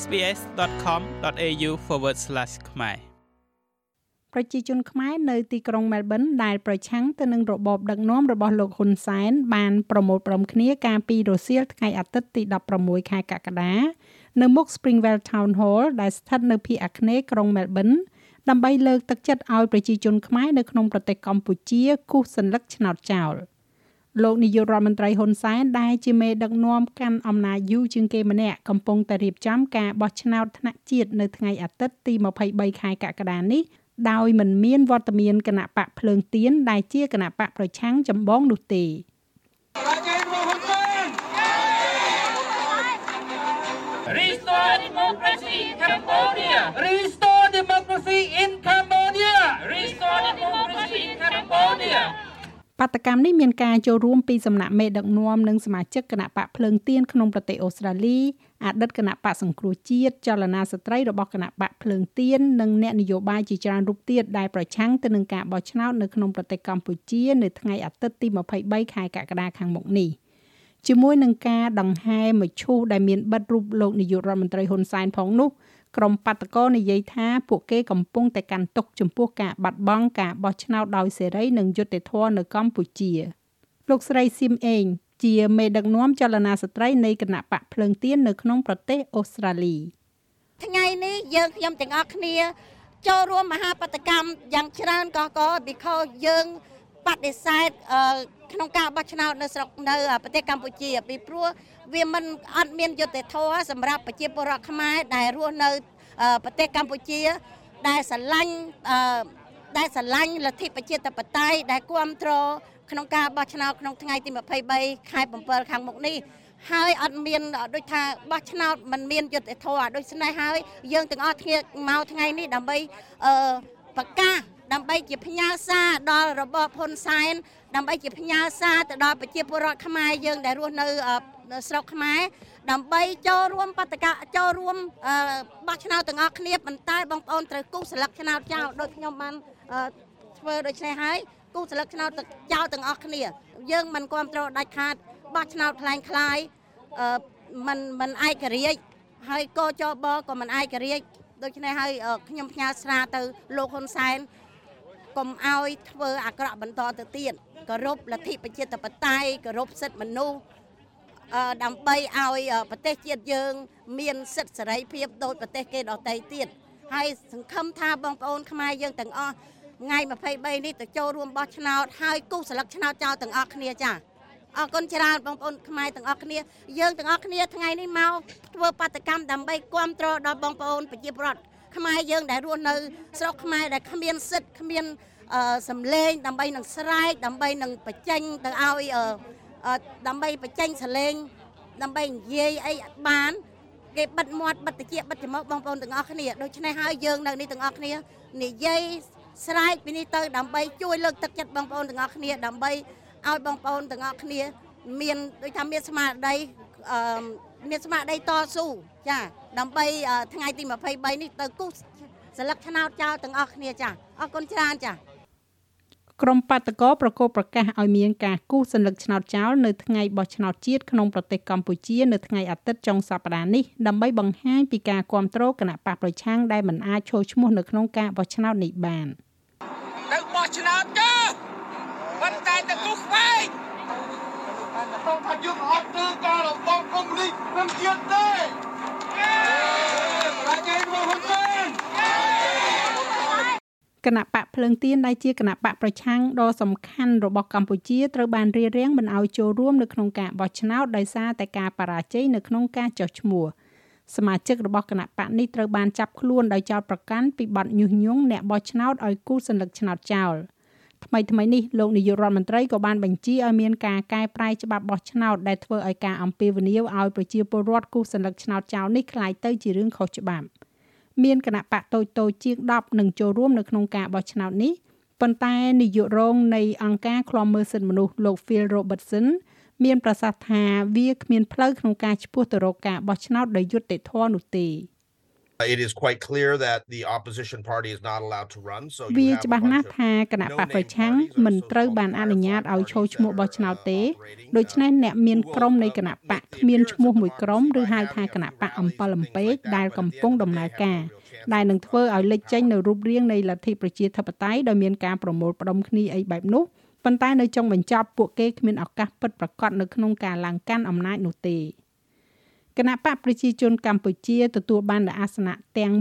sbs.com.au/ ខ្មែរប្រជាជនខ្មែរនៅទីក្រុងមែលប៊នដែលប្រឆាំងទៅនឹងរបបដឹកនាំរបស់លោកហ៊ុនសែនបានប្រមូលផ្តុំគ្នាកាលពីរសៀលថ្ងៃអាទិត្យទី16ខែកក្កដានៅមុខ Springwell Town Hall ដែលស្ថិតនៅភាគអាគ្នេយ៍ក្រុងមែលប៊នដើម្បីលើកទឹកចិត្តឲ្យប្រជាជនខ្មែរនៅក្នុងប្រទេសកម្ពុជាគូសសញ្ញលឹកឆ្នោតចោល។ លោកនាយករដ្ឋមន្ត្រីហ៊ុនសែនដែលជាមេដឹកនាំកាន់អំណាចយូរជាងគេម្នាក់កំពុងតែរៀបចំការបោះឆ្នោតថ្នាក់ជាតិនៅថ្ងៃអាទិត្យទី23ខែកក្កដានេះដោយមិនមានវត្តមានគណៈបកភ្លើងទៀនដែលជាគណៈបកប្រឆាំងចម្បងនោះទេ Restore democracy in Cambodia. Restore democracy in Cambodia. Restore democracy in Cambodia. បាតកម្មនេះមានការចូលរួមពីសំណាក់មេដឹកនាំនិងសមាជិកគណៈបកភ្លើងទៀនក្នុងប្រទេសអូស្ត្រាលីអតីតគណៈបកសង្គ្រោះជាតិចលនាស្ត្រីរបស់គណៈបកភ្លើងទៀននិងអ្នកនយោបាយជាច្រើនរូបទៀតដែលប្រឆាំងទៅនឹងការបោះឆ្នោតនៅក្នុងប្រទេសកម្ពុជានៅថ្ងៃអាទិត្យទី23ខែកក្កដាខាងមុខនេះជាមួយនឹងការដង្ហែមឈូសដែលមានបិទរូបលោកនាយករដ្ឋមន្ត្រីហ៊ុនសែនផងនោះ ក្រុមបាតកោនិយាយថាពួកគេកំពុងតែកាន់ទុកចំពោះការបាត់បង់ការបោះឆ្នោតដោយសេរីនិងយុត្តិធម៌នៅកម្ពុជាលោកស្រីស៊ីមអេងជាមេដឹកនាំចលនាស្ត្រីនៃគណៈបកភ្លើងទៀននៅក្នុងប្រទេសអូស្ត្រាលីថ្ងៃនេះយើងខ្ញុំទាំងអស់គ្នា ចូលរួមមហាបដកម្មយ៉ាងច្រើនកក because យើង បដិសេធក្នុងការបោះឆ្នោតនៅស្រុកនៅប្រទេសកម្ពុជាពីព្រោះវាមិនអត់មានយុត្តិធម៌សម្រាប់ប្រជាពលរដ្ឋខ្មែរដែលរស់នៅប្រទេសកម្ពុជាដែលស្រឡាញ់ដែលស្រឡាញ់លទ្ធិប្រជាធិបតេយ្យដែលគ្រប់គ្រងក្នុងការបោះឆ្នោតក្នុងថ្ងៃទី23ខែ7ខាងមុខនេះហើយអត់មានដូចថាបោះឆ្នោតมันមានយុត្តិធម៌ដូច្នេះហើយយើងទាំងអស់គ្នាមកថ្ងៃនេះដើម្បីអឺប្រកាស ដើម្បីជាផ្ញើសារដល់របបហ៊ុនសែនដើម្បីជាផ្ញើសារទៅដល់ប្រជាពលរដ្ឋខ្មែរយើងដែលរស់នៅស្រុកខ្មែរដើម្បីចូលរួមបដកម្មចូលរួមបោះឆ្នោតទាំងអស់គ្នាប៉ុន្តែបងប្អូនត្រូវគូសស្លឹកឆ្នោតចោលដោយខ្ញុំបានធ្វើដូច្នេះហើយគូសស្លឹកឆ្នោតចោលទាំងអស់គ្នា យើងមិនគ្រប់គ្រងដាច់ខាតបោះឆ្នោតคล้ายคล้ายមិនមិនឯករាជ្យហើយកចបក៏មិនឯករាជ្យដូច្នេះហើយខ្ញុំផ្ញើសារទៅលោកហ៊ុនសែន កុំឲ្យធ្វើអាក្រក់បន្តទៅទៀតគោរពលទ្ធិប្រជាធិបតេយ្យគោរពសិទ្ធិមនុស្សដើម្បីឲ្យប្រទេសជាតិយើង មានសិទ្ធិសេរីភាពដូចប្រទេសគេដទៃទៀតហើយសង្ឃឹមថាបងប្អូនខ្មែរយើងទាំងអស់ថ្ងៃ23នេះទៅចូលរួមបោះឆ្នោតហើយគូសស្លឹកឆ្នោតចោលទាំងអស់គ្នាចាអរគុណច្រើនបងប្អូនខ្មែរទាំងអស់គ្នាយើងទាំងអស់គ្នាថ្ងៃនេះមកធ្វើបាតកម្មដើម្បីគ្រប់គ្រងដល់បងប្អូនប្រជាពលរដ្ឋ ខ្មែរយើងដែលរស់នៅស្រុកខ្មែរដែលគ្មានសិទ្ធិគ្មានសំឡេងដើម្បីនឹងស្រែកដើម្បីនឹងបញ្ចេញទៅឲ្យដើម្បីបញ្ចេញសលេងដើម្បីនិយាយអីបានគេបិទមាត់បិទតិចបិទច្រមុះបងប្អូនទាំងអស់គ្នាដូច្នេះហើយយើងនៅនេះទាំងអស់គ្នានិយាយស្រែកពីនេះទៅដើម្បីជួយលើកទឹកចិត្តបងប្អូនទាំងអស់គ្នាដើម្បីឲ្យបងប្អូនទាំងអស់គ្នា មានដូចថាមានស្មារតីអឺ មានស្មារតីតស៊ូចាដើម្បីថ្ងៃទី23នេះទៅគូសសិលឹកឆ្នោតចោលទាំងអស់គ្នាចាអរគុណច្រើនចាក្រុមបាតកោប្រកោប្រកាសឲ្យមានការគូសសញ្ញាឆ្នោតចោលនៅថ្ងៃបោះឆ្នោតជាតិក្នុងប្រទេសកម្ពុជានៅថ្ងៃអាទិត្យចុងសប្តាហ៍នេះដើម្បីបង្ហាញពីការគ្រប់គ្រងគណៈបកប្រឆាំងដែលមិនអាចចូលឈ្មោះនៅក្នុងការបោះឆ្នោតនេះបានទៅបោះឆ្នោតចុះប៉ុន្តែទៅគូខ្វែង សូមថាយើងអត់ធ្វើការរបបកុំមុនីសនឹងជាតិទេប្រជាជនហ៊ុនសែនគណៈបកភ្លើងទៀនដែលជាគណៈបកប្រឆាំងដ៏សំខាន់របស់កម្ពុជាត្រូវបានរៀបរៀងមិនឲ្យចូលរួមនៅក្នុងការបោះឆ្នោតដោយសារតែការបរាជ័យនៅក្នុងការចោះឈ្មោះសមាជិករបស់គណៈបកនេះត្រូវបានចាប់ខ្លួនដោយចោទប្រកាន់ពីបទញុះញង់អ្នកបោះឆ្នោតឲ្យគូសសញ្ញាឆ្នោតចោល។ ថ្មីថ្មីនេះលោកនាយករដ្ឋមន្ត្រីក៏បានបញ្ជាឲ្យមានការកែប្រែច្បាប់បោះឆ្នោតដែលធ្វើឲ្យការអំពាវនាវឲ្យប្រជាពលរដ្ឋគូសសញ្ញាឆ្នោតចោលនេះคล้ายទៅជារឿងខុសច្បាប់។មានគណៈបកតូចតូចជាង10នឹងចូលរួមនៅក្នុងការបោះឆ្នោតនេះប៉ុន្តែនាយករងនៃអង្គការឃ្លាំមើលសិទ្ធិមនុស្សលោក Phil Robertson មានប្រសាសន៍ថាវាគ្មានផ្លូវក្នុងការឈ្មោះទៅរកការបោះឆ្នោតដោយយុត្តិធម៌នោះទេ It is quite clear that the opposition party is not allowed to run so វាច្បាស់ណាស់ថាគណៈបកប្រឆាំងមិនត្រូវបានអនុញ្ញាតឲ្យចូលឈ្មោះបោះឆ្នោតទេដូច្នេះអ្នកមានក្រុមនៃគណៈបកគ្មានឈ្មោះមួយក្រុមឬហៅថាគណៈបកអំពិលអំពែកដែលកំពុងដំណើរការដែលនឹងធ្វើឲ្យលេចចេញនៅរូបរាងនៃលទ្ធិប្រជាធិបតេយ្យដោយមានការប្រមូលផ្ដុំគ្នាអីបែបនោះប៉ុន្តែនៅចុងបញ្ចប់ពួកគេគ្មានឱកាសពិតប្រាកដនៅក្នុងការឡើងកាន់អំណាចនោះទេ គណៈបកប្រជាជនកម្ពុជាទទួលបានអាសនៈទាំង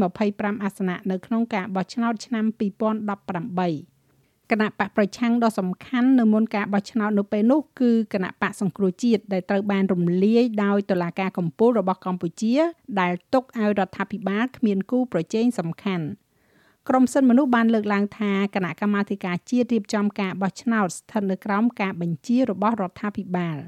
125អាសនៈនៅក្នុងការបោះឆ្នោតឆ្នាំ2018គណៈបកប្រឆាំងដ៏សំខាន់នៅមុនការបោះឆ្នោតនៅពេលនោះគឺគណៈបកសង្គ្រោះជាតិដែលត្រូវបានរំលាយដោយតុលាការកំពូលរបស់កម្ពុជា ដែលទុកឲ្យរដ្ឋាភិបាលគ្មានគូប្រជែងសំខាន់ក្រមសិទ្ធិមនុស្សបានលើកឡើងថាគណៈកម្មាធិការជាតិរៀបចំការបោះឆ្នោតស្ថិតនៅក្រោមការបញ្ជារបស់រដ្ឋាភិបាល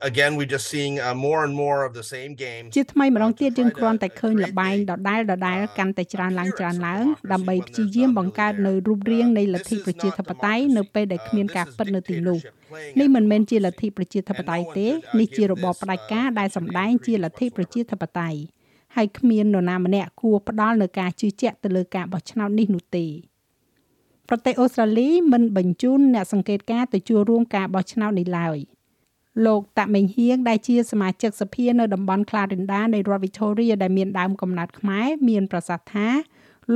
again we just seeing uh, more and more of the same game ជាថ្មីម្ដងទៀតយើងគ្រាន់តែឃើញលបែងដដែលដដែលកាន់តែច្រើនឡើងច្រើនឡើងដើម្បីព្យាយាមបង្កើតនៅរូបរាងនៃលទ្ធិប្រជាធិបតេយ្យនៅពេលដែលគ្មានការពិតនៅទីនោះនេះមិនមែនជាលទ្ធិប្រជាធិបតេយ្យទេនេះជារបបផ្ដាច់ការដែលសម្ដែងជាលទ្ធិប្រជាធិបតេយ្យហើយគ្មាននរណាម្នាក់គួរផ្ដាល់នៅការជឿជាក់ទៅលើការបោះឆ្នោតនេះនោះទេប្រទេសអូស្ត្រាលីមិនបញ្ជូនអ្នកសង្កេតការទៅចូលរួមការបោះឆ្នោតនេះឡើយ លោកតាមេងហៀងដែលជាសមាជិកសភានៅតំបន់ Clarinda នៃរដ្ឋ Victoria ដែលមានដើមកំណត់ខ្មែរមានប្រសាសន៍ថា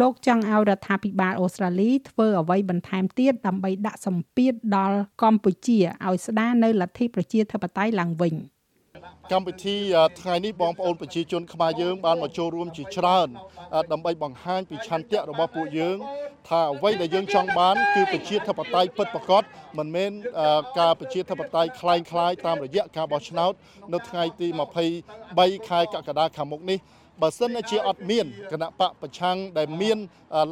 លោកចង់ឲ្យរដ្ឋាភិបាលអូស្ត្រាលីធ្វើអ្វីបន្ថែមទៀតដើម្បីដាក់សម្ពាធដល់កម្ពុជាឲ្យស្ដារនៅលទ្ធិប្រជាធិបតេយ្យឡើងវិញ។ កម្មវិធីថ្ងៃនេះបងប្អូនប្រជាជនខ្មែរយើងបានមកចូលរួមជាច្រើនដើម្បីបង្ហាញពីឆន្ទៈរបស់ពួកយើងថាអ្វីដែលយើងចង់បានគឺប្រជាធិបតេយ្យពិតប្រាកដមិនមែនការប្រជាធិបតេយ្យคล้ายคล้ายតាមរយៈការបោះឆ្នោតនៅថ្ងៃទី23ខែកក្កដាខាងមុខនេះបើសិនជាអត់មានគណៈបកប្រឆាំងដែលមាន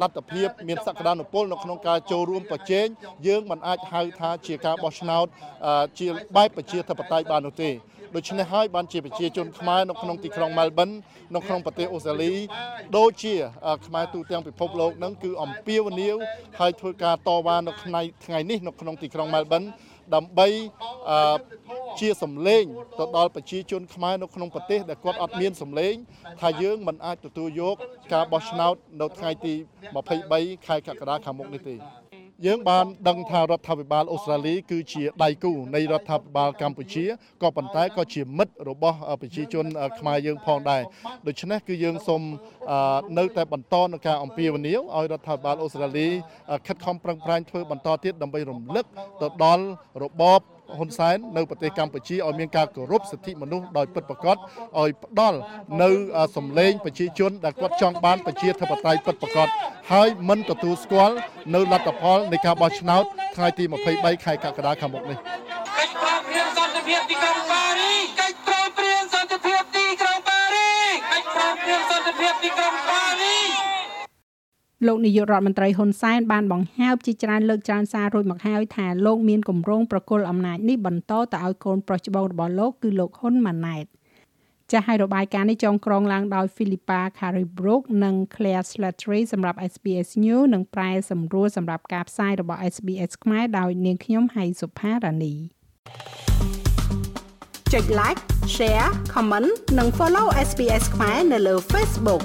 លទ្ធភាពមានសក្តានុពលនៅក្នុងការចូលរួមប្រជែងយើងមិនអាចហៅថាជាការបោះឆ្នោតជាបែបប្រជាធិបតេយ្យបាននោះទេ ដូច្នេះហើយបានជាប្រជាជនខ្មែរនៅក្នុងទីក្រុង Melbourne នៅក្នុងប្រទេសអូស្ត្រាលីដូចជាខ្មែរទូទាំងពិភពលោកនឹងគឺអំពាវនាវហើយធ្វើការតវ៉ានៅថ្ងៃថ្ងៃនេះនៅក្នុងទីក្រុង Melbourne ដើម្បីជាសម្លេងទៅដល់ប្រជាជនខ្មែរនៅក្នុងប្រទេសដែលគាត់អត់មានសម្លេងថាយើងមិនអាចទទួលយកការបោះឆ្នោតនៅថ្ងៃទី23ខែកក្កដាខាងមុខនេះទេ យើងបានដឹងថារដ្ឋាភិបាលអូស្ត្រាលីគឺជាដៃគូនៃរដ្ឋាភិបាលកម្ពុជាក៏ប៉ុន្តែក៏ជាមិត្តរបស់ប្រជាជនខ្មែរយើងផងដែរដូច្នេះគឺយើងសូមនៅតែបន្តនៅការអំពាវនាវឲ្យរដ្ឋាភិបាលអូស្ត្រាលីខិតខំប្រឹងប្រែងធ្វើបន្តទៀតដើម្បីរំលឹកទៅដល់របប ហ៊ុនសែននៅប្រទេសកម្ពុជាឲ្យមានការគោរពសិទ្ធិមនុស្សដោយពិតប្រាកដឲ្យផ្ដល់នៅសម្លេងប្រជាជនដែលគាត់ចង់បានប្រជាធិបតេយ្យពិតប្រាកដហើយមិនទទួលស្គាល់នៅលទ្ធផលនៃការបោះឆ្នោតថ្ងៃទី23ខែកក្កដាខាងមុខនេះកិច្ចព្រមព្រៀងសន្តិភាពទីក្រុងប៉ារីកិច្ចព្រមព្រៀងសន្តិភាពទីក្រុងប៉ារីកិច្ចព្រមព្រៀងសន្តិភាពទីក្រុងប៉ារី លោកនាយករដ្ឋមន្ត្រីហ៊ុនសែនបានបង្ហើបជាច្រើនលើកច្រើនសាររួចមកហើយថាលោកមានគម្រោងប្រគល់អំណាចនេះបន្តទៅឲ្យកូនប្រុសច្បងរបស់លោកគឺលោកហ៊ុនម៉ាណែតចាស់ឲ្យរបាយការណ៍នេះចងក្រងឡើងដោយ Philippa Caribrook និង Claire Slattery សម្រាប់ SBS News និងប្រែសម្រួលសម្រាប់ការផ្សាយរបស់ SBS ខ្មែរដោយនាងខ្ញុំហៃសុផារ៉ានីចុច like share comment និង follow SBS ខ្មែរនៅលើ Facebook